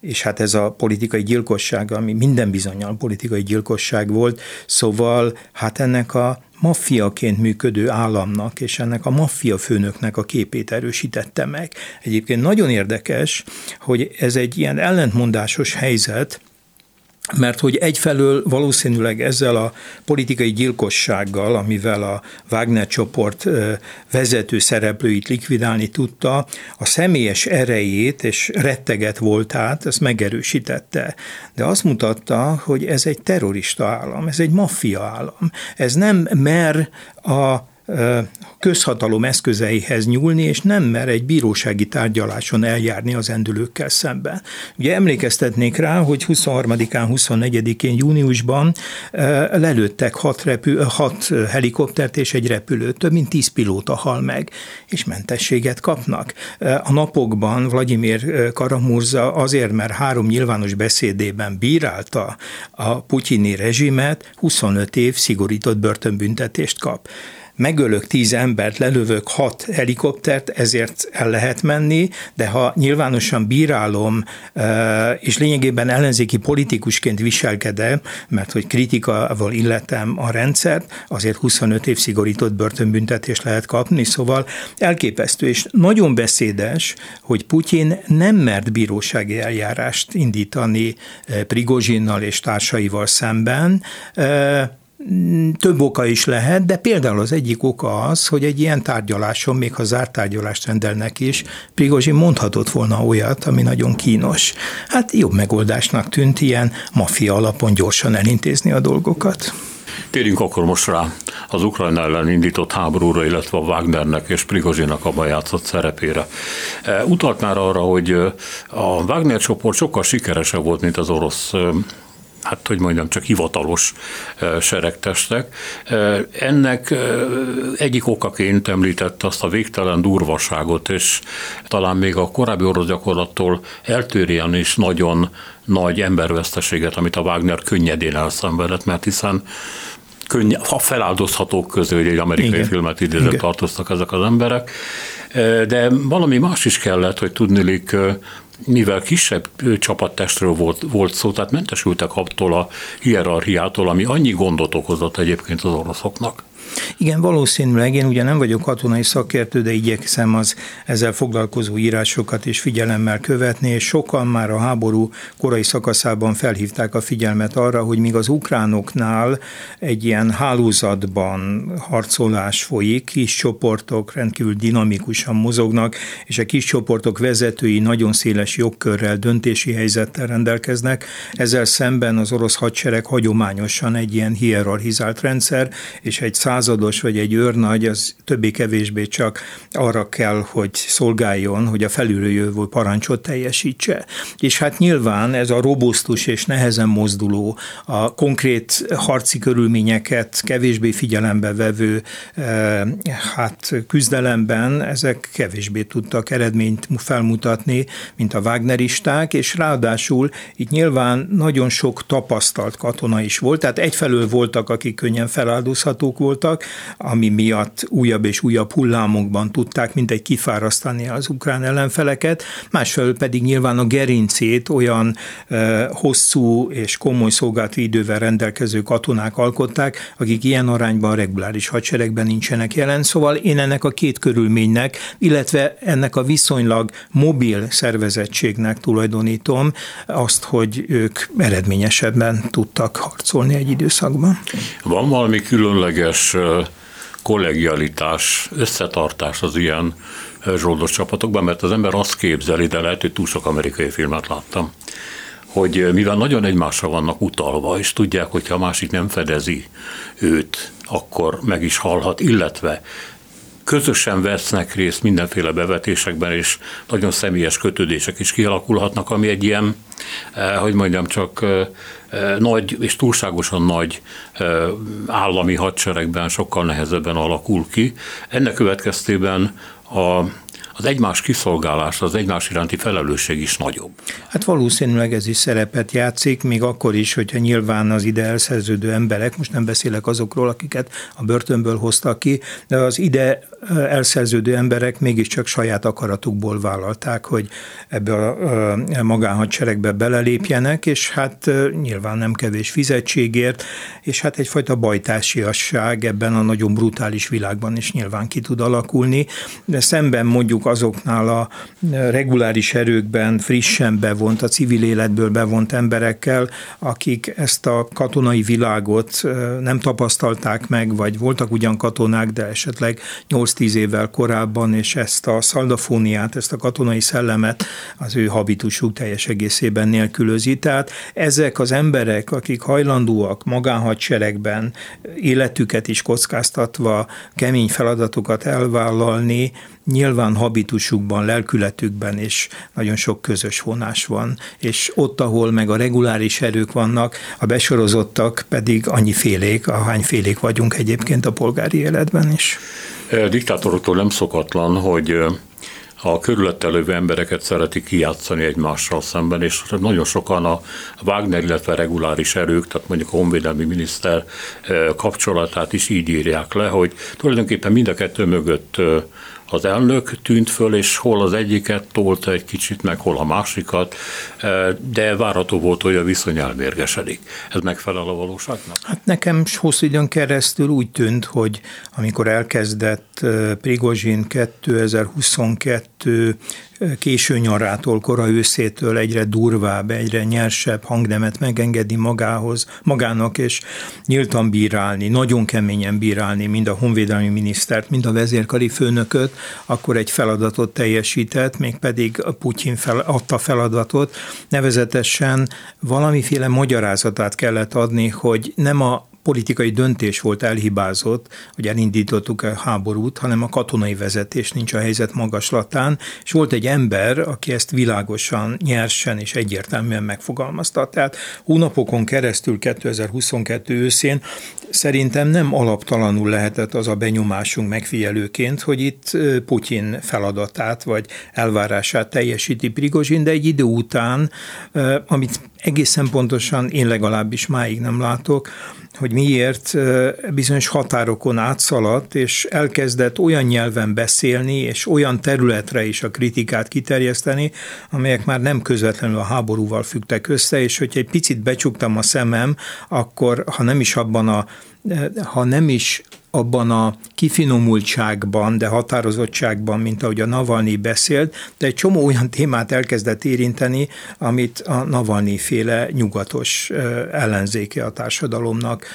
és hát ez a politikai gyilkosság, ami minden bizonyal politikai gyilkosság volt, szóval hát ennek a maffiaként működő államnak és ennek a maffia főnöknek a képét erősítette meg. Egyébként nagyon érdekes, hogy ez egy ilyen ellentmondásos helyzet, mert hogy egyfelől valószínűleg ezzel a politikai gyilkossággal, amivel a Wagner csoport vezető szereplőit likvidálni tudta, a személyes erejét és retteget voltát, ezt megerősítette. De azt mutatta, hogy ez egy terrorista állam, ez egy maffia állam. Ez nem mer a közhatalom eszközeihez nyúlni, és nem mer egy bírósági tárgyaláson eljárni az endülőkkel szemben. Ugye emlékeztetnék rá, hogy 23-án, 24-én júniusban lelőttek hat, repü- hat helikoptert és egy repülőt, több mint tíz pilóta hal meg, és mentességet kapnak. A napokban Vladimir Karamurza azért, mert három nyilvános beszédében bírálta a putyini rezsimet, 25 év szigorított börtönbüntetést kap megölök tíz embert, lelövök hat helikoptert, ezért el lehet menni, de ha nyilvánosan bírálom, és lényegében ellenzéki politikusként viselkedem, mert hogy kritikával illetem a rendszert, azért 25 év szigorított börtönbüntetést lehet kapni, szóval elképesztő, és nagyon beszédes, hogy Putyin nem mert bírósági eljárást indítani Prigozsinnal és társaival szemben, több oka is lehet, de például az egyik oka az, hogy egy ilyen tárgyaláson, még ha zárt tárgyalást rendelnek is, Prigozsin mondhatott volna olyat, ami nagyon kínos. Hát jobb megoldásnak tűnt ilyen maffia alapon gyorsan elintézni a dolgokat. Térjünk akkor most rá az Ukrajna ellen indított háborúra, illetve a Wagnernek és Prigozsinak a játszott szerepére. E, utalt már arra, hogy a Wagner csoport sokkal sikeresebb volt, mint az orosz hát hogy mondjam, csak hivatalos seregtestek. Ennek egyik okaként említette azt a végtelen durvaságot, és talán még a korábbi orosz gyakorlattól eltérjen is nagyon nagy emberveszteséget, amit a Wagner könnyedén elszenvedett, mert hiszen könny, ha feláldozhatók közül, hogy egy amerikai Igen. filmet idézett tartoztak ezek az emberek, de valami más is kellett, hogy tudnilik mivel kisebb csapattestről volt, volt szó, tehát mentesültek attól a hierarchiától, ami annyi gondot okozott egyébként az oroszoknak. Igen, valószínűleg. Én ugye nem vagyok katonai szakértő, de igyekszem az ezzel foglalkozó írásokat is figyelemmel követni, és sokan már a háború korai szakaszában felhívták a figyelmet arra, hogy míg az ukránoknál egy ilyen hálózatban harcolás folyik, kis csoportok rendkívül dinamikusan mozognak, és a kis csoportok vezetői nagyon széles jogkörrel, döntési helyzettel rendelkeznek, ezzel szemben az orosz hadsereg hagyományosan egy ilyen hierarchizált rendszer, és egy száz százados vagy egy őrnagy, az többé-kevésbé csak arra kell, hogy szolgáljon, hogy a felülről jövő parancsot teljesítse. És hát nyilván ez a robusztus és nehezen mozduló, a konkrét harci körülményeket kevésbé figyelembe vevő eh, hát küzdelemben ezek kevésbé tudtak eredményt felmutatni, mint a Wagneristák, és ráadásul itt nyilván nagyon sok tapasztalt katona is volt, tehát egyfelől voltak, akik könnyen feláldozhatók voltak, voltak, ami miatt újabb és újabb hullámokban tudták mindegy kifárasztani az ukrán ellenfeleket, másfelől pedig nyilván a gerincét olyan e, hosszú és komoly szolgálati idővel rendelkező katonák alkották, akik ilyen arányban a reguláris hadseregben nincsenek jelen. Szóval én ennek a két körülménynek, illetve ennek a viszonylag mobil szervezettségnek tulajdonítom azt, hogy ők eredményesebben tudtak harcolni egy időszakban. Van valami különleges kollegialitás, összetartás az ilyen zsoldos csapatokban, mert az ember azt képzeli, de lehet, hogy túl sok amerikai filmet láttam, hogy mivel nagyon egymásra vannak utalva, és tudják, hogy ha a másik nem fedezi őt, akkor meg is halhat, illetve közösen vesznek részt mindenféle bevetésekben, és nagyon személyes kötődések is kialakulhatnak, ami egy ilyen, hogy mondjam, csak nagy és túlságosan nagy állami hadseregben sokkal nehezebben alakul ki. Ennek következtében a az egymás kiszolgálás, az egymás iránti felelősség is nagyobb. Hát valószínűleg ez is szerepet játszik, még akkor is, hogyha nyilván az ide elszerződő emberek, most nem beszélek azokról, akiket a börtönből hoztak ki, de az ide elszerződő emberek mégiscsak saját akaratukból vállalták, hogy ebbe a magánhadseregbe belelépjenek, és hát nyilván nem kevés fizetségért, és hát egyfajta bajtársiasság ebben a nagyon brutális világban is nyilván ki tud alakulni, de szemben mondjuk azoknál a reguláris erőkben frissen bevont, a civil életből bevont emberekkel, akik ezt a katonai világot nem tapasztalták meg, vagy voltak ugyan katonák, de esetleg 8-10 évvel korábban, és ezt a szaldafóniát, ezt a katonai szellemet az ő habitusuk teljes egészében nélkülözi. Tehát ezek az emberek, akik hajlandóak magánhadseregben életüket is kockáztatva kemény feladatokat elvállalni, nyilván habitusukban, lelkületükben és nagyon sok közös vonás van, és ott, ahol meg a reguláris erők vannak, a besorozottak pedig annyi félék, ahány félék vagyunk egyébként a polgári életben is. Diktátoroktól nem szokatlan, hogy a körülötte lévő embereket szeretik kijátszani egymással szemben, és nagyon sokan a Wagner, illetve reguláris erők, tehát mondjuk a honvédelmi miniszter kapcsolatát is így írják le, hogy tulajdonképpen mind a kettő mögött az elnök tűnt föl, és hol az egyiket tolta egy kicsit, meg hol a másikat, e, de várható volt, hogy a viszony elmérgesedik. Ez megfelel a valóságnak? Hát nekem hosszú időn keresztül úgy tűnt, hogy amikor elkezdett e, Prigozsin 2022 késő nyarától, kora őszétől egyre durvább, egyre nyersebb hangnemet megengedni magához, magának, és nyíltan bírálni, nagyon keményen bírálni mind a honvédelmi minisztert, mind a vezérkari főnököt, akkor egy feladatot teljesített, mégpedig Putyin fel, adta feladatot, nevezetesen valamiféle magyarázatát kellett adni, hogy nem a politikai döntés volt elhibázott, hogy elindítottuk a háborút, hanem a katonai vezetés nincs a helyzet magaslatán, és volt egy ember, aki ezt világosan, nyersen és egyértelműen megfogalmazta. Tehát hónapokon keresztül 2022 őszén szerintem nem alaptalanul lehetett az a benyomásunk megfigyelőként, hogy itt Putyin feladatát vagy elvárását teljesíti Prigozsin, de egy idő után, amit egészen pontosan én legalábbis máig nem látok, hogy miért bizonyos határokon átszaladt, és elkezdett olyan nyelven beszélni, és olyan területre is a kritikát kiterjeszteni, amelyek már nem közvetlenül a háborúval fügtek össze, és hogyha egy picit becsuktam a szemem, akkor ha nem is abban a ha nem is abban a kifinomultságban, de határozottságban, mint ahogy a Navalnyi beszélt, de egy csomó olyan témát elkezdett érinteni, amit a Navalnyi féle nyugatos ellenzéke a társadalomnak,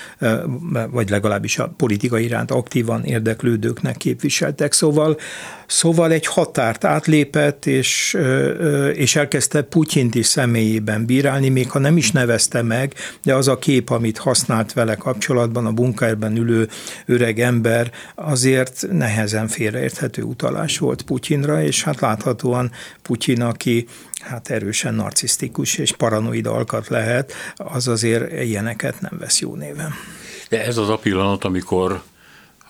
vagy legalábbis a politika iránt aktívan érdeklődőknek képviseltek. Szóval, szóval egy határt átlépett, és, és elkezdte Putyint is személyében bírálni, még ha nem is nevezte meg, de az a kép, amit használt vele kapcsolatban, a bunkerben ülő öreg ember, azért nehezen félreérthető utalás volt Putyinra, és hát láthatóan Putyin, aki hát erősen narcisztikus és paranoid alkat lehet, az azért ilyeneket nem vesz jó néven. De ez az a pillanat, amikor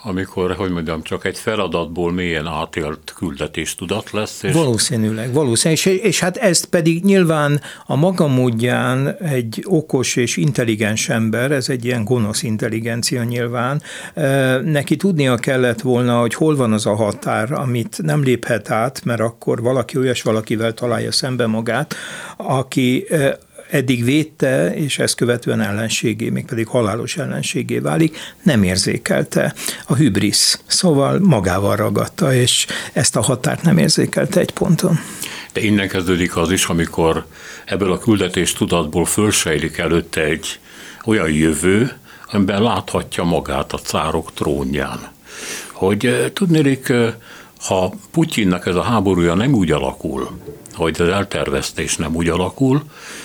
amikor, hogy mondjam, csak egy feladatból mélyen átélt küldetéstudat lesz. És... Valószínűleg, valószínűleg, és, és hát ezt pedig nyilván a maga módján egy okos és intelligens ember, ez egy ilyen gonosz intelligencia nyilván, neki tudnia kellett volna, hogy hol van az a határ, amit nem léphet át, mert akkor valaki olyas valakivel találja szembe magát, aki eddig védte, és ezt követően ellenségé, mégpedig halálos ellenségé válik, nem érzékelte a hübrisz. Szóval magával ragadta, és ezt a határt nem érzékelte egy ponton. De innen kezdődik az is, amikor ebből a küldetés tudatból fölsejlik előtte egy olyan jövő, amiben láthatja magát a cárok trónján. Hogy tudnélik, ha Putyinnak ez a háborúja nem úgy alakul, hogy az elterveztés nem úgy alakul,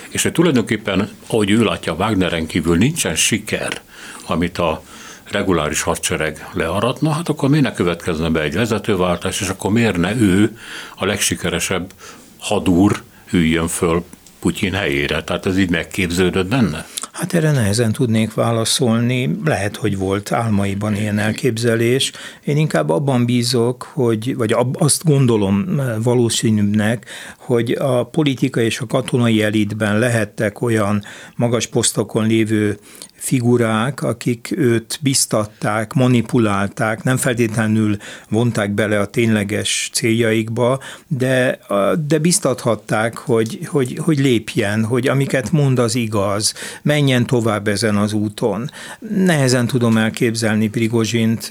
és hogy tulajdonképpen, ahogy ő látja, Wagneren kívül nincsen siker, amit a reguláris hadsereg learatna, hát akkor miért ne következne be egy vezetőváltás, és akkor miért ne ő a legsikeresebb hadúr üljön föl Putyin helyére? Tehát ez így megképződött benne? Hát erre nehezen tudnék válaszolni. Lehet, hogy volt álmaiban ilyen elképzelés. Én inkább abban bízok, hogy, vagy azt gondolom valószínűbbnek, hogy a politika és a katonai elitben lehettek olyan magas posztokon lévő figurák, akik őt biztatták, manipulálták, nem feltétlenül vonták bele a tényleges céljaikba, de, de biztathatták, hogy, hogy, hogy lépjen, hogy amiket mond az igaz, menjen tovább ezen az úton. Nehezen tudom elképzelni Prigozsint,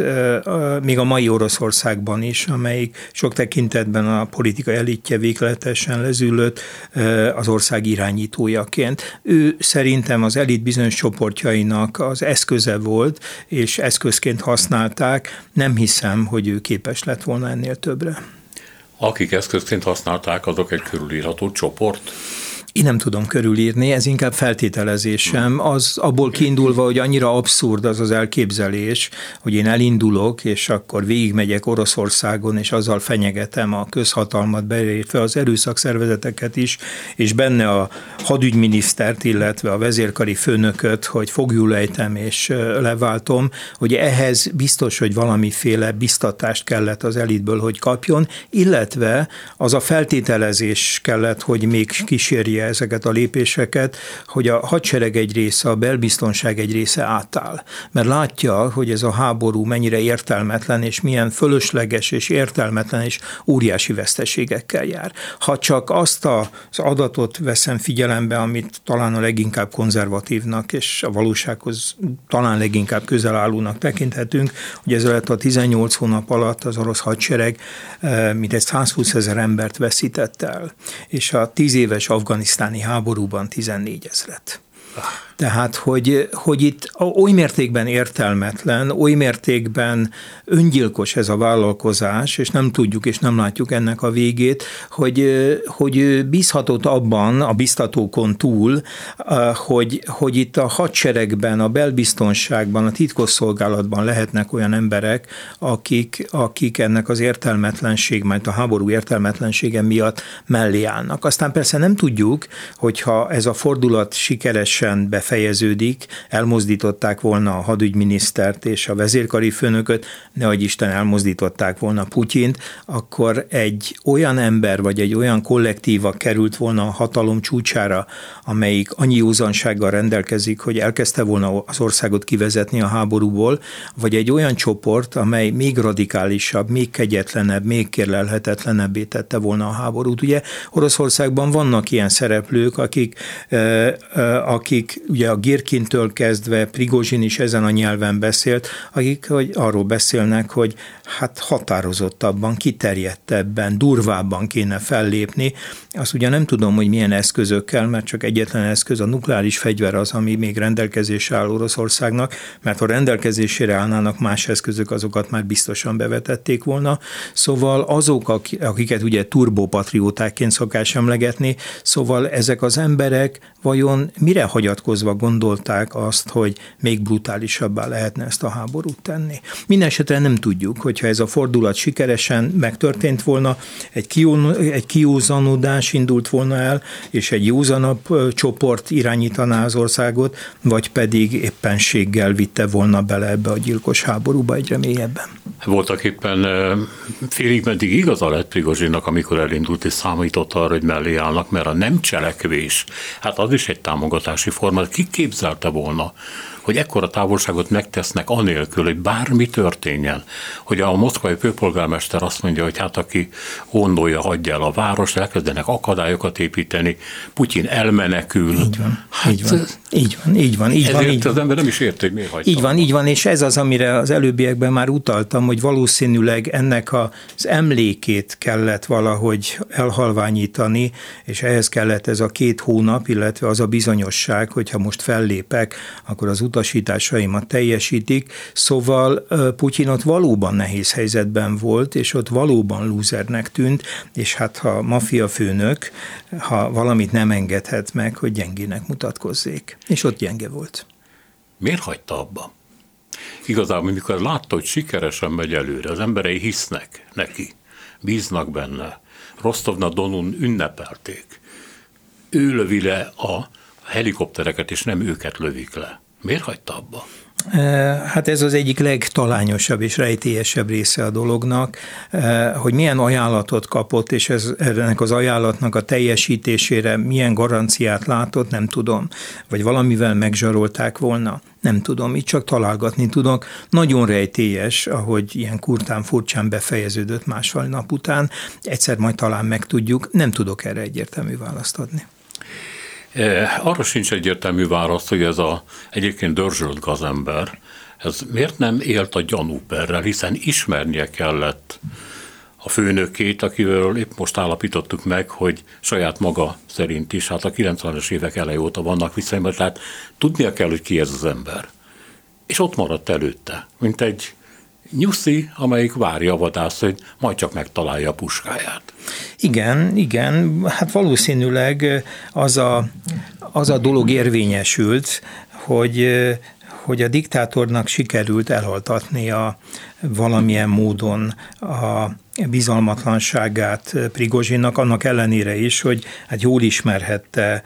még a mai Oroszországban is, amelyik sok tekintetben a politika elitje végletesen lezülött az ország irányítójaként. Ő szerintem az elit bizonyos csoportjai kormányainak az eszköze volt, és eszközként használták. Nem hiszem, hogy ő képes lett volna ennél többre. Akik eszközként használták, azok egy körülírható csoport? Én nem tudom körülírni, ez inkább feltételezésem. Az abból kiindulva, hogy annyira abszurd az az elképzelés, hogy én elindulok, és akkor végigmegyek Oroszországon, és azzal fenyegetem a közhatalmat, beértve az erőszakszervezeteket is, és benne a hadügyminisztert, illetve a vezérkari főnököt, hogy fogjul ejtem és leváltom, hogy ehhez biztos, hogy valamiféle biztatást kellett az elitből, hogy kapjon, illetve az a feltételezés kellett, hogy még kísérje ezeket a lépéseket, hogy a hadsereg egy része, a belbiztonság egy része átáll. Mert látja, hogy ez a háború mennyire értelmetlen, és milyen fölösleges és értelmetlen és óriási veszteségekkel jár. Ha csak azt az adatot veszem figyelembe, amit talán a leginkább konzervatívnak és a valósághoz talán leginkább közel állónak tekinthetünk, hogy ez alatt a 18 hónap alatt az orosz hadsereg eh, mintegy 120 ezer embert veszített el, és a 10 éves Afganisztán pakisztáni háborúban 14 ezret. Tehát, hogy, hogy itt oly mértékben értelmetlen, oly mértékben öngyilkos ez a vállalkozás, és nem tudjuk és nem látjuk ennek a végét, hogy, hogy bízhatott abban, a biztatókon túl, hogy, hogy itt a hadseregben, a belbiztonságban, a titkosszolgálatban lehetnek olyan emberek, akik, akik ennek az értelmetlenség, mert a háború értelmetlensége miatt mellé állnak. Aztán persze nem tudjuk, hogyha ez a fordulat sikeresen befejeződik, befejeződik, elmozdították volna a hadügyminisztert és a vezérkari főnököt, nehogy Isten elmozdították volna Putyint, akkor egy olyan ember vagy egy olyan kollektíva került volna a hatalom csúcsára, amelyik annyi józansággal rendelkezik, hogy elkezdte volna az országot kivezetni a háborúból, vagy egy olyan csoport, amely még radikálisabb, még kegyetlenebb, még kérlelhetetlenebbé tette volna a háborút. Ugye Oroszországban vannak ilyen szereplők, akik, akik ugye a Girkintől kezdve, Prigozsin is ezen a nyelven beszélt, akik hogy arról beszélnek, hogy hát határozottabban, kiterjedtebben, durvábban kéne fellépni. Azt ugye nem tudom, hogy milyen eszközökkel, mert csak egyetlen eszköz, a nukleáris fegyver az, ami még rendelkezésre áll Oroszországnak, mert ha rendelkezésére állnának más eszközök, azokat már biztosan bevetették volna. Szóval azok, akiket ugye turbopatriótákként szokás emlegetni, szóval ezek az emberek vajon mire hagyatkozva gondolták azt, hogy még brutálisabbá lehetne ezt a háborút tenni. Mindenesetre nem tudjuk, hogyha ez a fordulat sikeresen megtörtént volna, egy, kió, egy kiózanodás indult volna el, és egy józanabb csoport irányítaná az országot, vagy pedig éppenséggel vitte volna bele ebbe a gyilkos háborúba egyre mélyebben. Voltak éppen félig meddig igaza lett Prigozsinak, amikor elindult és számított arra, hogy mellé állnak, mert a nem cselekvés, hát az is egy támogatási forma, ki képzelte volna, hogy ekkora távolságot megtesznek anélkül, hogy bármi történjen. Hogy a moszkvai főpolgármester azt mondja, hogy hát aki gondolja, hagyja el a várost, elkezdenek akadályokat építeni, Putyin elmenekül. Így van, hát, így van, így van, így van. Így van így az ember nem is érti, hogy miért. Így van, így van, és ez az, amire az előbbiekben már utaltam, hogy valószínűleg ennek az emlékét kellett valahogy elhalványítani, és ehhez kellett ez a két hónap, illetve az a bizonyosság, hogyha most fellépek, akkor az utasításaimat teljesítik, szóval Putyin ott valóban nehéz helyzetben volt, és ott valóban lúzernek tűnt, és hát ha mafia főnök, ha valamit nem engedhet meg, hogy gyengének mutatkozzék. És ott gyenge volt. Miért hagyta abba? Igazából, mikor látta, hogy sikeresen megy előre, az emberei hisznek neki, bíznak benne. Rostovna Donun ünnepelték. Ő lövi le a helikoptereket, és nem őket lövik le. Miért hagyta abba? Hát ez az egyik legtalányosabb és rejtélyesebb része a dolognak, hogy milyen ajánlatot kapott, és ez, ennek az ajánlatnak a teljesítésére milyen garanciát látott, nem tudom. Vagy valamivel megzsarolták volna, nem tudom, itt csak találgatni tudok. Nagyon rejtélyes, ahogy ilyen kurtán furcsán befejeződött másfél nap után. Egyszer majd talán megtudjuk, nem tudok erre egyértelmű választ adni. Arra sincs egyértelmű válasz, hogy ez a egyébként dörzsölt gazember, ez miért nem élt a gyanúperrel, hiszen ismernie kellett a főnökét, akivel épp most állapítottuk meg, hogy saját maga szerint is, hát a 90-es évek elejé óta vannak viszonyban, tehát tudnia kell, hogy ki ez az ember. És ott maradt előtte, mint egy nyuszi, amelyik várja a vadász, hogy majd csak megtalálja a puskáját. Igen, igen, hát valószínűleg az a, az a dolog érvényesült, hogy hogy a diktátornak sikerült elhaltatni a valamilyen módon a bizalmatlanságát Prigozsinnak, annak ellenére is, hogy hát jól ismerhette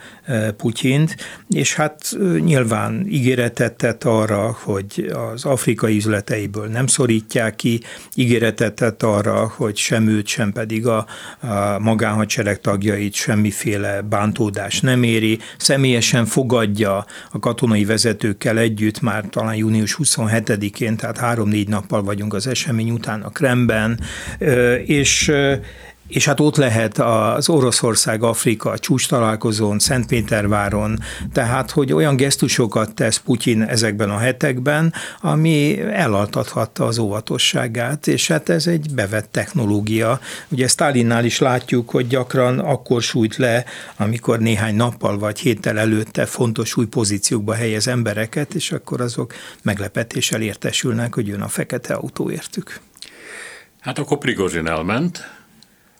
Putyint, és hát nyilván ígéretet tett arra, hogy az afrikai üzleteiből nem szorítják ki, ígéretet tett arra, hogy sem őt, sem pedig a, a magánhadsereg tagjait semmiféle bántódás nem éri, személyesen fogadja a katonai vezetőkkel együtt, már talán június 27-én, tehát három-négy nappal vagyunk az esemény után a Kremben, és és hát ott lehet az Oroszország-Afrika csúcs találkozón, Szentpéterváron, tehát hogy olyan gesztusokat tesz Putyin ezekben a hetekben, ami elaltathatta az óvatosságát, és hát ez egy bevett technológia. Ugye Stalinnál is látjuk, hogy gyakran akkor sújt le, amikor néhány nappal vagy héttel előtte fontos új pozíciókba helyez embereket, és akkor azok meglepetéssel értesülnek, hogy jön a fekete autó értük. Hát akkor Prigozsin elment,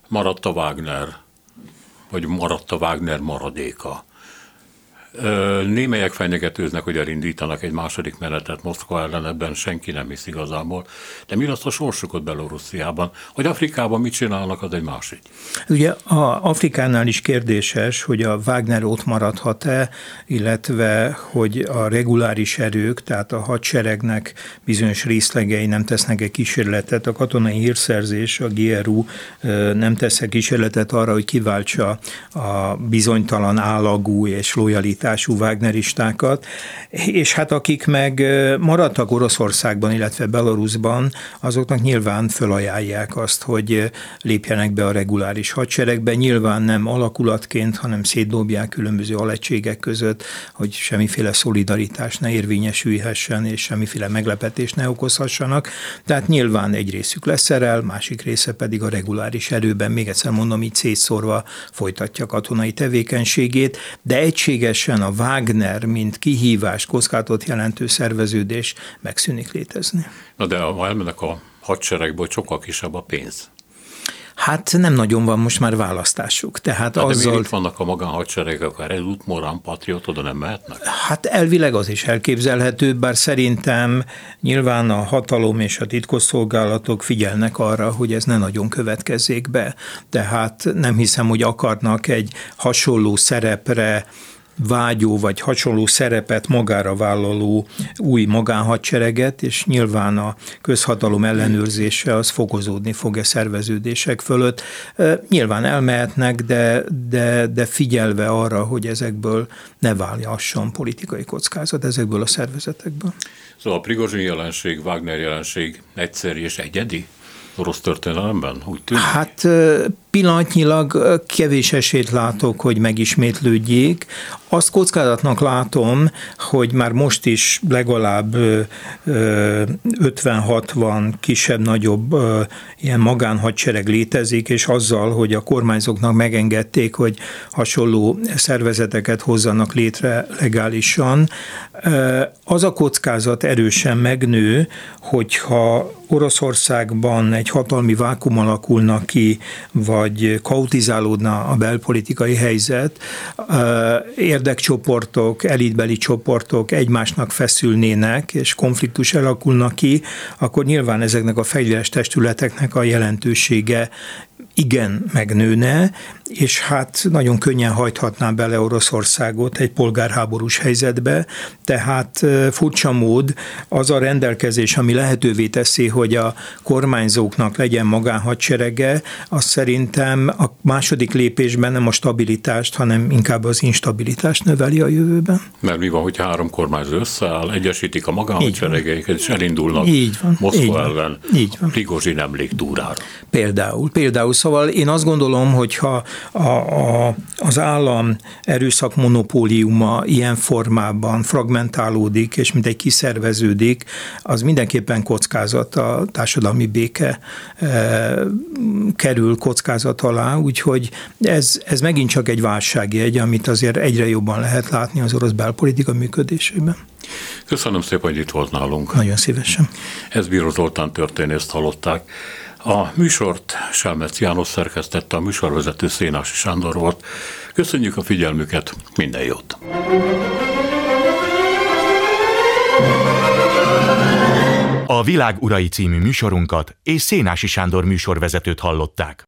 maradt a Wagner, vagy maradt a Wagner maradéka. Némelyek fenyegetőznek, hogy elindítanak egy második menetet Moszkva ellen, ebben senki nem hisz igazából. De mi lesz a sorsukot Belorussziában? Hogy Afrikában mit csinálnak, az egy másik. Ugye a Afrikánál is kérdéses, hogy a Wagner ott maradhat-e, illetve hogy a reguláris erők, tehát a hadseregnek bizonyos részlegei nem tesznek-e kísérletet, a katonai hírszerzés, a GRU nem tesz kísérletet arra, hogy kiváltsa a bizonytalan állagú és lojalitás identitású Wagneristákat, és hát akik meg maradtak Oroszországban, illetve Belarusban, azoknak nyilván fölajánlják azt, hogy lépjenek be a reguláris hadseregbe, nyilván nem alakulatként, hanem szétdobják különböző alegységek között, hogy semmiféle szolidaritás ne érvényesülhessen, és semmiféle meglepetést ne okozhassanak. Tehát nyilván egy részük leszerel, másik része pedig a reguláris erőben, még egyszer mondom, így szétszórva folytatja katonai tevékenységét, de egységesen teljesen a Wagner, mint kihívás, kockázatot jelentő szerveződés megszűnik létezni. Na de ha elmennek a hadseregből, sokkal kisebb a pénz. Hát nem nagyon van most már választásuk. Tehát hát azzal... De itt vannak a magánhadseregek, akár Relut, Morán, Patriot, oda nem mehetnek? Hát elvileg az is elképzelhető, bár szerintem nyilván a hatalom és a titkosszolgálatok figyelnek arra, hogy ez ne nagyon következzék be. Tehát nem hiszem, hogy akarnak egy hasonló szerepre vágyó vagy hasonló szerepet magára vállaló új magánhadsereget, és nyilván a közhatalom ellenőrzése az fokozódni fog e szerveződések fölött. Nyilván elmehetnek, de, de, de figyelve arra, hogy ezekből ne váljasson politikai kockázat, ezekből a szervezetekből. Szóval a Prigozsin jelenség, Wagner jelenség egyszerű és egyedi? Orosz történelemben, úgy tűnik? Hát pillanatnyilag kevés esélyt látok, hogy megismétlődjék. Azt kockázatnak látom, hogy már most is legalább 50-60 kisebb-nagyobb ilyen magánhadsereg létezik, és azzal, hogy a kormányzóknak megengedték, hogy hasonló szervezeteket hozzanak létre legálisan, az a kockázat erősen megnő, hogyha Oroszországban egy hatalmi vákum alakulna ki, vagy kautizálódna a belpolitikai helyzet, érdekcsoportok, elitbeli csoportok egymásnak feszülnének, és konfliktus alakulna ki, akkor nyilván ezeknek a fegyveres testületeknek a jelentősége igen megnőne, és hát nagyon könnyen hajthatná bele Oroszországot egy polgárháborús helyzetbe, tehát furcsa mód az a rendelkezés, ami lehetővé teszi, hogy a kormányzóknak legyen magánhadserege, az szerintem a második lépésben nem a stabilitást, hanem inkább az instabilitást növeli a jövőben. Mert mi van, hogy három kormányzó összeáll, egyesítik a magánhadseregeiket, és elindulnak így van, Moszkva így van, ellen így van. Prigozsin emléktúrára. Például, például, szóval én azt gondolom, hogyha a, a, az állam erőszak monopóliuma ilyen formában fragmentálódik, és mindegy kiszerveződik, az mindenképpen kockázat a társadalmi béke e, kerül kockázat alá, úgyhogy ez, ez megint csak egy válságjegy, amit azért egyre jobban lehet látni az orosz belpolitika működésében. Köszönöm szépen, hogy itt volt nálunk. Nagyon szívesen. Ez Bíró Zoltán történészt hallották. A műsort Selmec János szerkesztette, a műsorvezető Szénási Sándor volt. Köszönjük a figyelmüket, minden jót! A Világ Urai című műsorunkat és Szénási Sándor műsorvezetőt hallották.